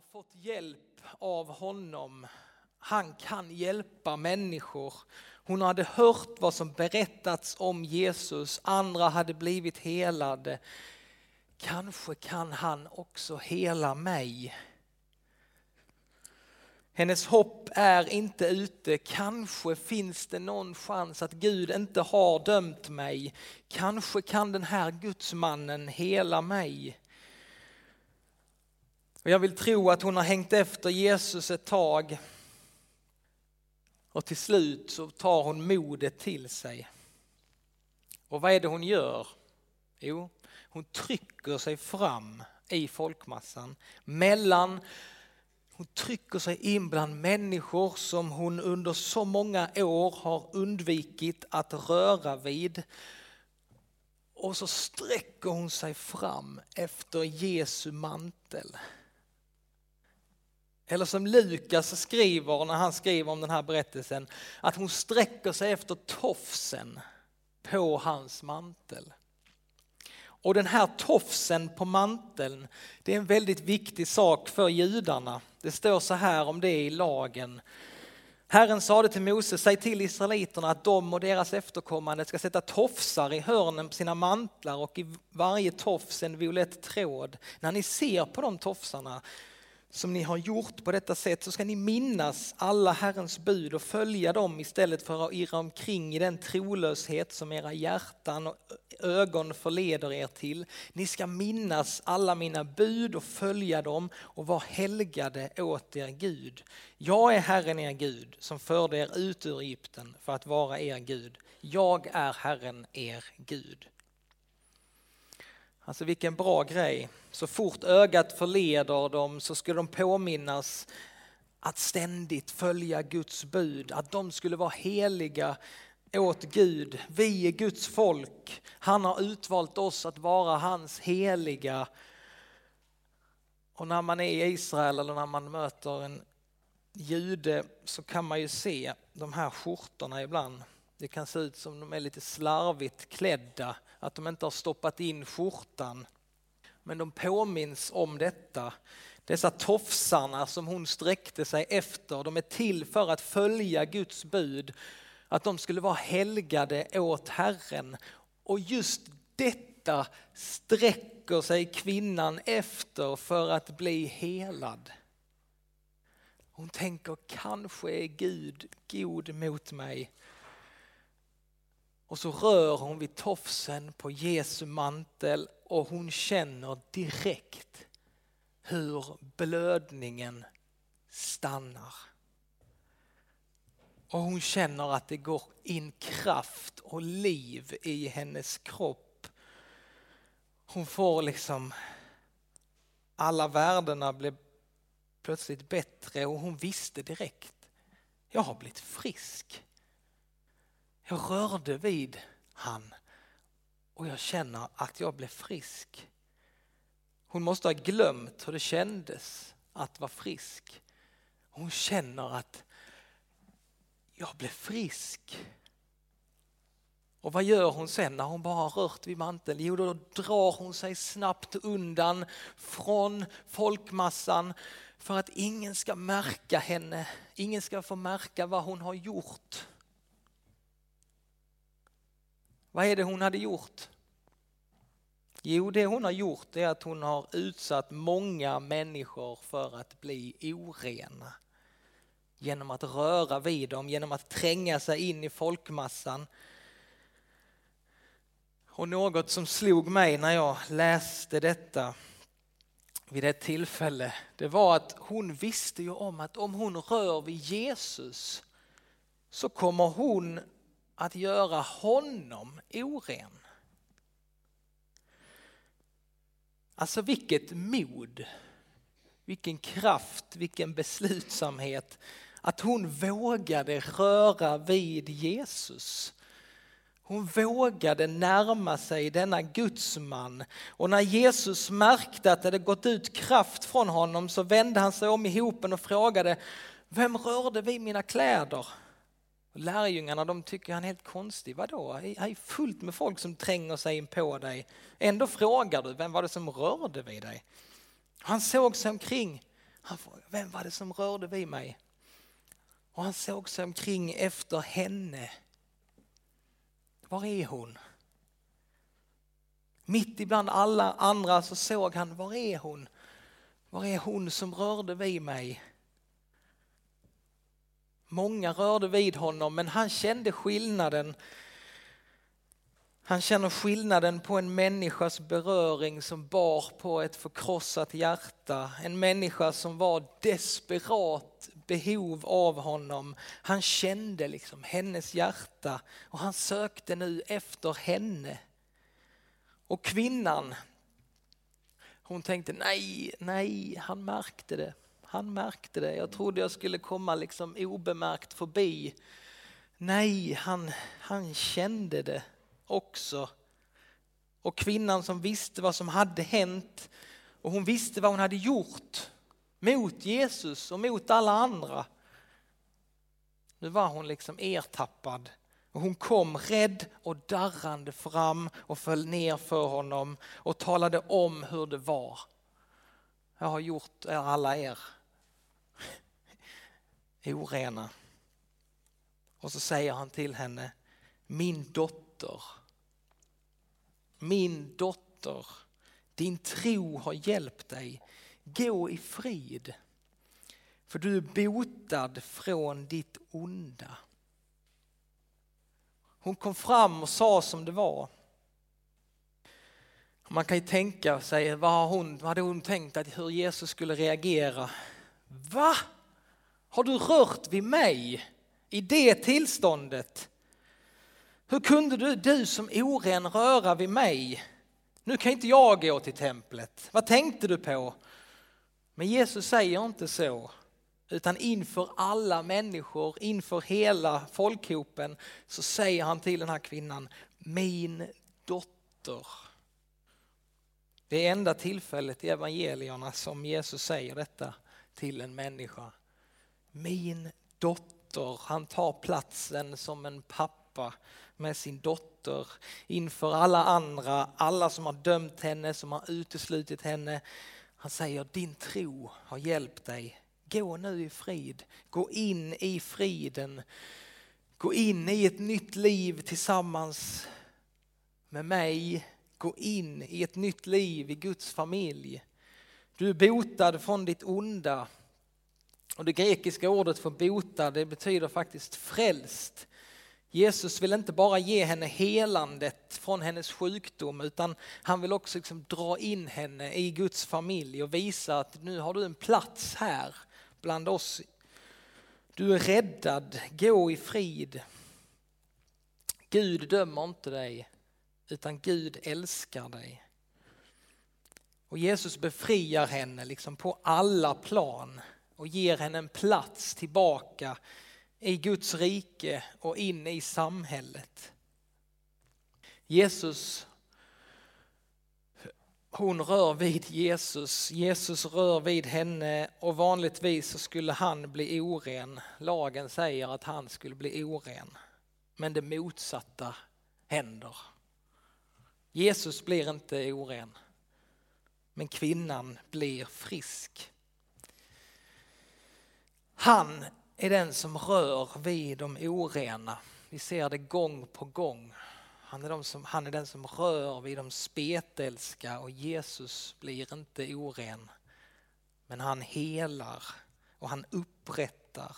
har fått hjälp av honom. Han kan hjälpa människor. Hon hade hört vad som berättats om Jesus, andra hade blivit helade. Kanske kan han också hela mig. Hennes hopp är inte ute. Kanske finns det någon chans att Gud inte har dömt mig. Kanske kan den här gudsmannen hela mig. Och jag vill tro att hon har hängt efter Jesus ett tag. Och till slut så tar hon modet till sig. Och vad är det hon gör? Jo, hon trycker sig fram i folkmassan mellan hon trycker sig in bland människor som hon under så många år har undvikit att röra vid. Och så sträcker hon sig fram efter Jesu mantel. Eller som Lukas skriver när han skriver om den här berättelsen, att hon sträcker sig efter tofsen på hans mantel. Och den här tofsen på manteln, det är en väldigt viktig sak för judarna. Det står så här om det i lagen. Herren sade till Moses, säg till israeliterna att de och deras efterkommande ska sätta tofsar i hörnen på sina mantlar och i varje tofs en violett tråd. När ni ser på de tofsarna som ni har gjort på detta sätt så ska ni minnas alla Herrens bud och följa dem istället för att irra omkring i den trolöshet som era hjärtan och ögon förleder er till. Ni ska minnas alla mina bud och följa dem och vara helgade åt er Gud. Jag är Herren er Gud som förde er ut ur Egypten för att vara er Gud. Jag är Herren er Gud. Alltså vilken bra grej. Så fort ögat förleder dem så ska de påminnas att ständigt följa Guds bud, att de skulle vara heliga åt Gud. Vi är Guds folk. Han har utvalt oss att vara hans heliga. Och när man är i Israel eller när man möter en jude så kan man ju se de här skjortorna ibland. Det kan se ut som de är lite slarvigt klädda, att de inte har stoppat in skjortan. Men de påminns om detta. Dessa tofsarna som hon sträckte sig efter, de är till för att följa Guds bud, att de skulle vara helgade åt Herren. Och just detta sträcker sig kvinnan efter för att bli helad. Hon tänker kanske är Gud god mot mig och så rör hon vid tofsen på Jesu mantel och hon känner direkt hur blödningen stannar. Och hon känner att det går in kraft och liv i hennes kropp. Hon får liksom, alla värdena blev plötsligt bättre och hon visste direkt, jag har blivit frisk. Jag rörde vid han och jag känner att jag blev frisk. Hon måste ha glömt hur det kändes att vara frisk. Hon känner att jag blev frisk. Och vad gör hon sen när hon bara rört vid manteln? Jo, då drar hon sig snabbt undan från folkmassan för att ingen ska märka henne. Ingen ska få märka vad hon har gjort. Vad är det hon hade gjort? Jo, det hon har gjort är att hon har utsatt många människor för att bli orena. Genom att röra vid dem, genom att tränga sig in i folkmassan. Och något som slog mig när jag läste detta vid ett tillfälle, det var att hon visste ju om att om hon rör vid Jesus så kommer hon att göra honom oren. Alltså vilket mod, vilken kraft, vilken beslutsamhet att hon vågade röra vid Jesus. Hon vågade närma sig denna gudsman och när Jesus märkte att det hade gått ut kraft från honom så vände han sig om i hopen och frågade Vem rörde vid mina kläder? Lärjungarna de tycker han är helt konstig. Vadå? Han är fullt med folk som tränger sig in på dig. Ändå frågar du, vem var det som rörde vid dig? Han såg sig omkring. Han frågade, vem var det som rörde vid mig? Och han såg sig omkring efter henne. Var är hon? Mitt ibland alla andra så såg han, var är hon? Var är hon som rörde vid mig? Många rörde vid honom men han kände skillnaden. Han känner skillnaden på en människas beröring som bar på ett förkrossat hjärta. En människa som var desperat behov av honom. Han kände liksom hennes hjärta och han sökte nu efter henne. Och kvinnan, hon tänkte nej, nej, han märkte det. Han märkte det. Jag trodde jag skulle komma liksom obemärkt förbi. Nej, han, han kände det också. Och kvinnan som visste vad som hade hänt och hon visste vad hon hade gjort mot Jesus och mot alla andra. Nu var hon liksom ertappad och hon kom rädd och darrande fram och föll ner för honom och talade om hur det var. Jag har gjort alla er orena. Och så säger han till henne, min dotter, min dotter, din tro har hjälpt dig. Gå i frid, för du är botad från ditt onda. Hon kom fram och sa som det var. Man kan ju tänka sig, vad, har hon, vad hade hon tänkt att hur Jesus skulle reagera? Va? Har du rört vid mig i det tillståndet? Hur kunde du, du som oren röra vid mig? Nu kan inte jag gå till templet. Vad tänkte du på? Men Jesus säger inte så, utan inför alla människor, inför hela folkhopen så säger han till den här kvinnan, min dotter. Det är enda tillfället i evangelierna som Jesus säger detta till en människa. Min dotter, han tar platsen som en pappa med sin dotter inför alla andra, alla som har dömt henne, som har uteslutit henne. Han säger din tro har hjälpt dig. Gå nu i frid, gå in i friden. Gå in i ett nytt liv tillsammans med mig. Gå in i ett nytt liv i Guds familj. Du är botad från ditt onda. Och det grekiska ordet för bota det betyder faktiskt frälst. Jesus vill inte bara ge henne helandet från hennes sjukdom utan han vill också liksom dra in henne i Guds familj och visa att nu har du en plats här bland oss. Du är räddad, gå i frid. Gud dömer inte dig utan Gud älskar dig. Och Jesus befriar henne liksom på alla plan och ger henne en plats tillbaka i Guds rike och in i samhället. Jesus, hon rör vid Jesus, Jesus rör vid henne och vanligtvis så skulle han bli oren. Lagen säger att han skulle bli oren. Men det motsatta händer. Jesus blir inte oren, men kvinnan blir frisk. Han är den som rör vid de orena. Vi ser det gång på gång. Han är, de som, han är den som rör vid de spetälska och Jesus blir inte oren. Men han helar och han upprättar.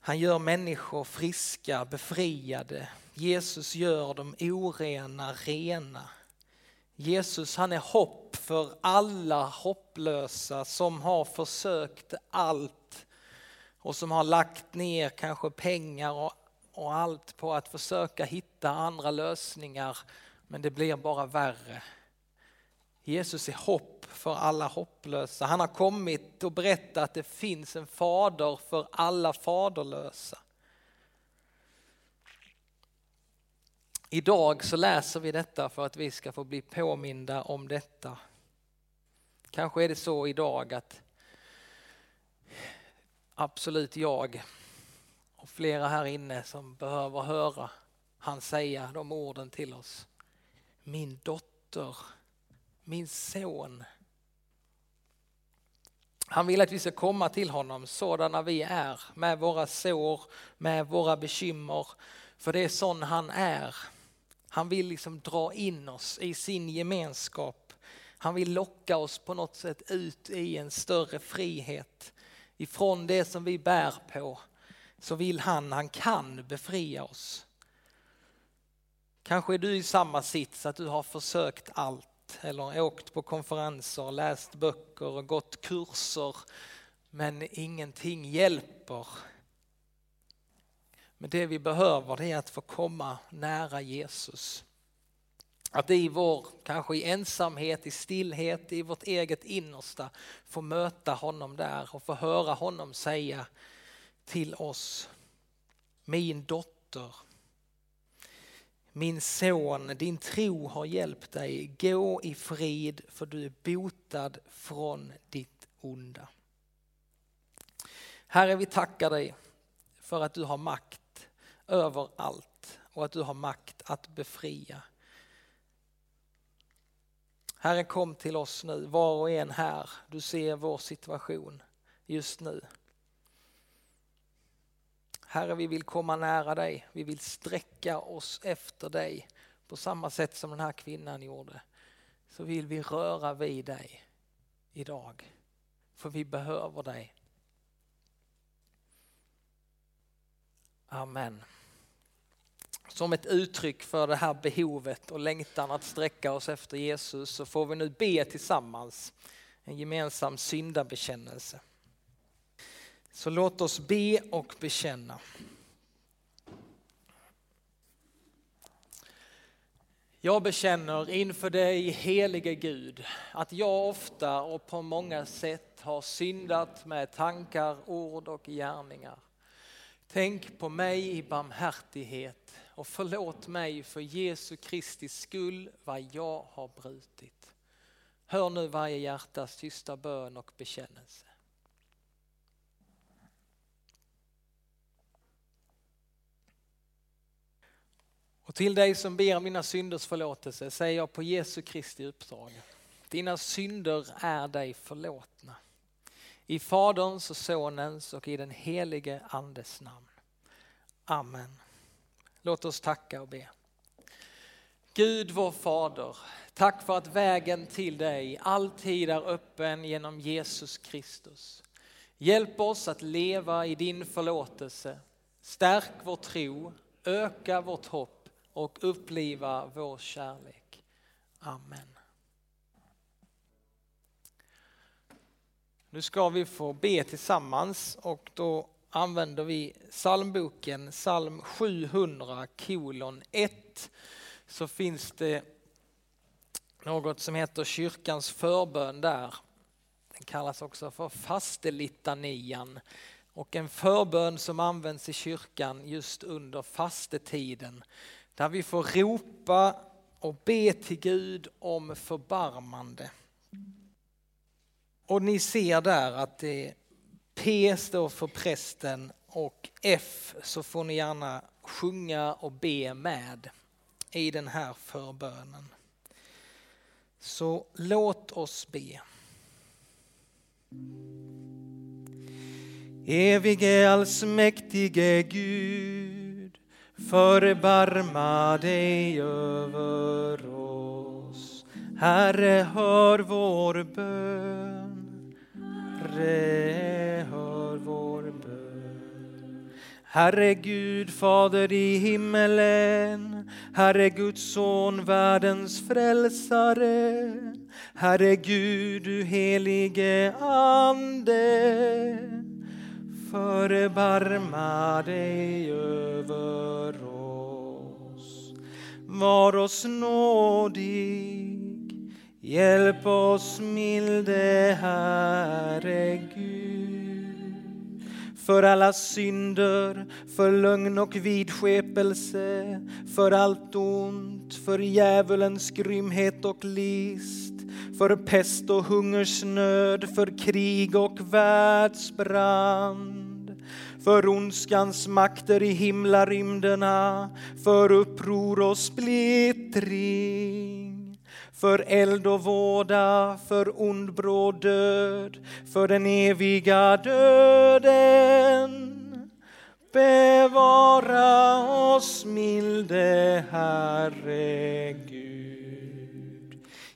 Han gör människor friska, befriade. Jesus gör de orena rena. Jesus han är hopp för alla hopplösa som har försökt allt och som har lagt ner kanske pengar och, och allt på att försöka hitta andra lösningar men det blir bara värre. Jesus är hopp för alla hopplösa. Han har kommit och berättat att det finns en fader för alla faderlösa. Idag så läser vi detta för att vi ska få bli påminda om detta. Kanske är det så idag att absolut jag och flera här inne som behöver höra han säga de orden till oss. Min dotter, min son. Han vill att vi ska komma till honom sådana vi är, med våra sår, med våra bekymmer. För det är sån han är. Han vill liksom dra in oss i sin gemenskap. Han vill locka oss på något sätt ut i en större frihet. Ifrån det som vi bär på så vill han, han kan befria oss. Kanske är du i samma sits att du har försökt allt eller åkt på konferenser, läst böcker och gått kurser men ingenting hjälper. Men det vi behöver det är att få komma nära Jesus. Att i vår, kanske i ensamhet, i stillhet, i vårt eget innersta få möta honom där och få höra honom säga till oss, min dotter, min son, din tro har hjälpt dig. Gå i frid för du är botad från ditt onda. Herre, vi tackar dig för att du har makt över allt och att du har makt att befria. Herre, kom till oss nu, var och en här. Du ser vår situation just nu. Herre, vi vill komma nära dig. Vi vill sträcka oss efter dig på samma sätt som den här kvinnan gjorde. Så vill vi röra vid dig idag. För vi behöver dig. Amen. Som ett uttryck för det här behovet och längtan att sträcka oss efter Jesus så får vi nu be tillsammans en gemensam syndabekännelse. Så låt oss be och bekänna. Jag bekänner inför dig helige Gud att jag ofta och på många sätt har syndat med tankar, ord och gärningar. Tänk på mig i barmhärtighet och förlåt mig för Jesu Kristi skull vad jag har brutit. Hör nu varje hjärtas tysta bön och bekännelse. Och till dig som ber mina synders förlåtelse säger jag på Jesu Kristi uppdrag. Dina synder är dig förlåtna. I Faderns och Sonens och i den helige Andes namn. Amen. Låt oss tacka och be. Gud vår Fader, tack för att vägen till dig alltid är öppen genom Jesus Kristus. Hjälp oss att leva i din förlåtelse. Stärk vår tro, öka vårt hopp och uppliva vår kärlek. Amen. Nu ska vi få be tillsammans och då använder vi psalmboken, psalm 700 kolon 1. Så finns det något som heter kyrkans förbön där. Den kallas också för fastelitanian och en förbön som används i kyrkan just under fastetiden där vi får ropa och be till Gud om förbarmande. Och ni ser där att det P står för prästen och F så får ni gärna sjunga och be med i den här förbönen. Så låt oss be. Evige allsmäktige Gud förbarma dig över oss. Herre, hör vår bön. Herre, hör vår bön. Herre Gud, Fader i himmelen, Herre Guds son, världens frälsare. Herre Gud, du helige Ande förbarma dig över oss. Var oss nådig, hjälp oss milde Herre Gud. För alla synder, för lögn och vidskepelse, för allt ont, för djävulens grymhet och list, för pest och hungersnöd, för krig och världsbrand för ondskans makter i himlarymderna, för uppror och splittring för eld och våda, för ond bråd död, för den eviga döden. Bevara oss milde Herre Gud.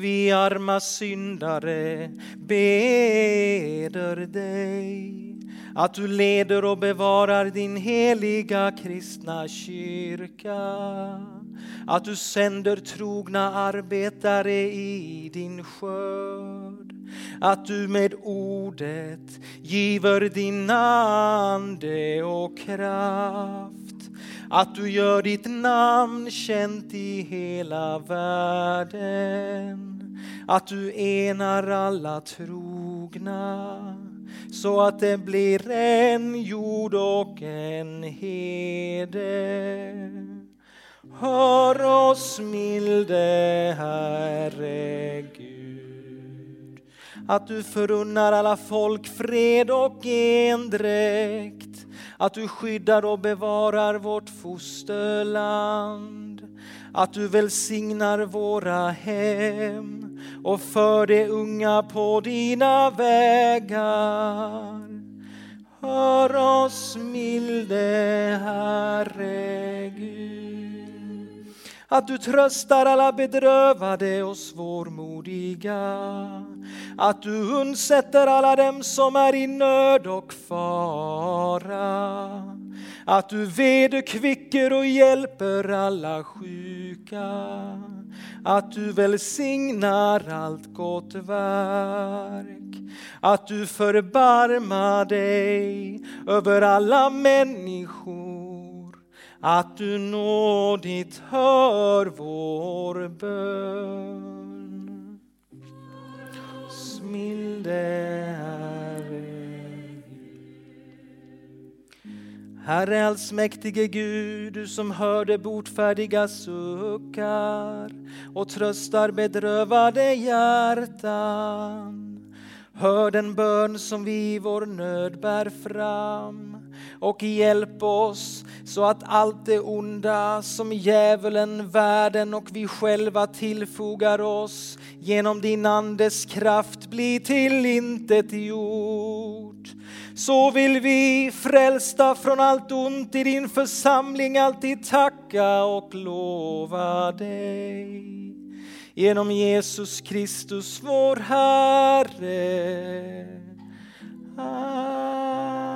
Vi arma syndare beder dig att du leder och bevarar din heliga kristna kyrka. Att du sänder trogna arbetare i din skörd. Att du med ordet giver din ande och kraft. Att du gör ditt namn känt i hela världen. Att du enar alla trogna så att det blir en jord och en hede. Hör oss milde Herre Gud, att du förunnar alla folk fred och endräkt, att du skyddar och bevarar vårt fosterland, att du välsignar våra hem och för de unga på dina vägar. Hör oss milde Herre Gud. Att du tröstar alla bedrövade och svårmodiga. Att du undsätter alla dem som är i nöd och fara. Att du vederkvicker och hjälper alla sjuka att du välsignar allt gott verk, att du förbarmar dig över alla människor, att du nådigt hör vår bön. Smilde Herre allsmäktige Gud, du som hörde botfärdiga suckar och tröstar bedrövade hjärtan. Hör den bön som vi i vår nöd bär fram och hjälp oss så att allt det onda som djävulen, världen och vi själva tillfogar oss genom din Andes kraft blir till intet gjort så vill vi frälsta från allt ont i din församling alltid tacka och lova dig genom Jesus Kristus vår Herre. Amen.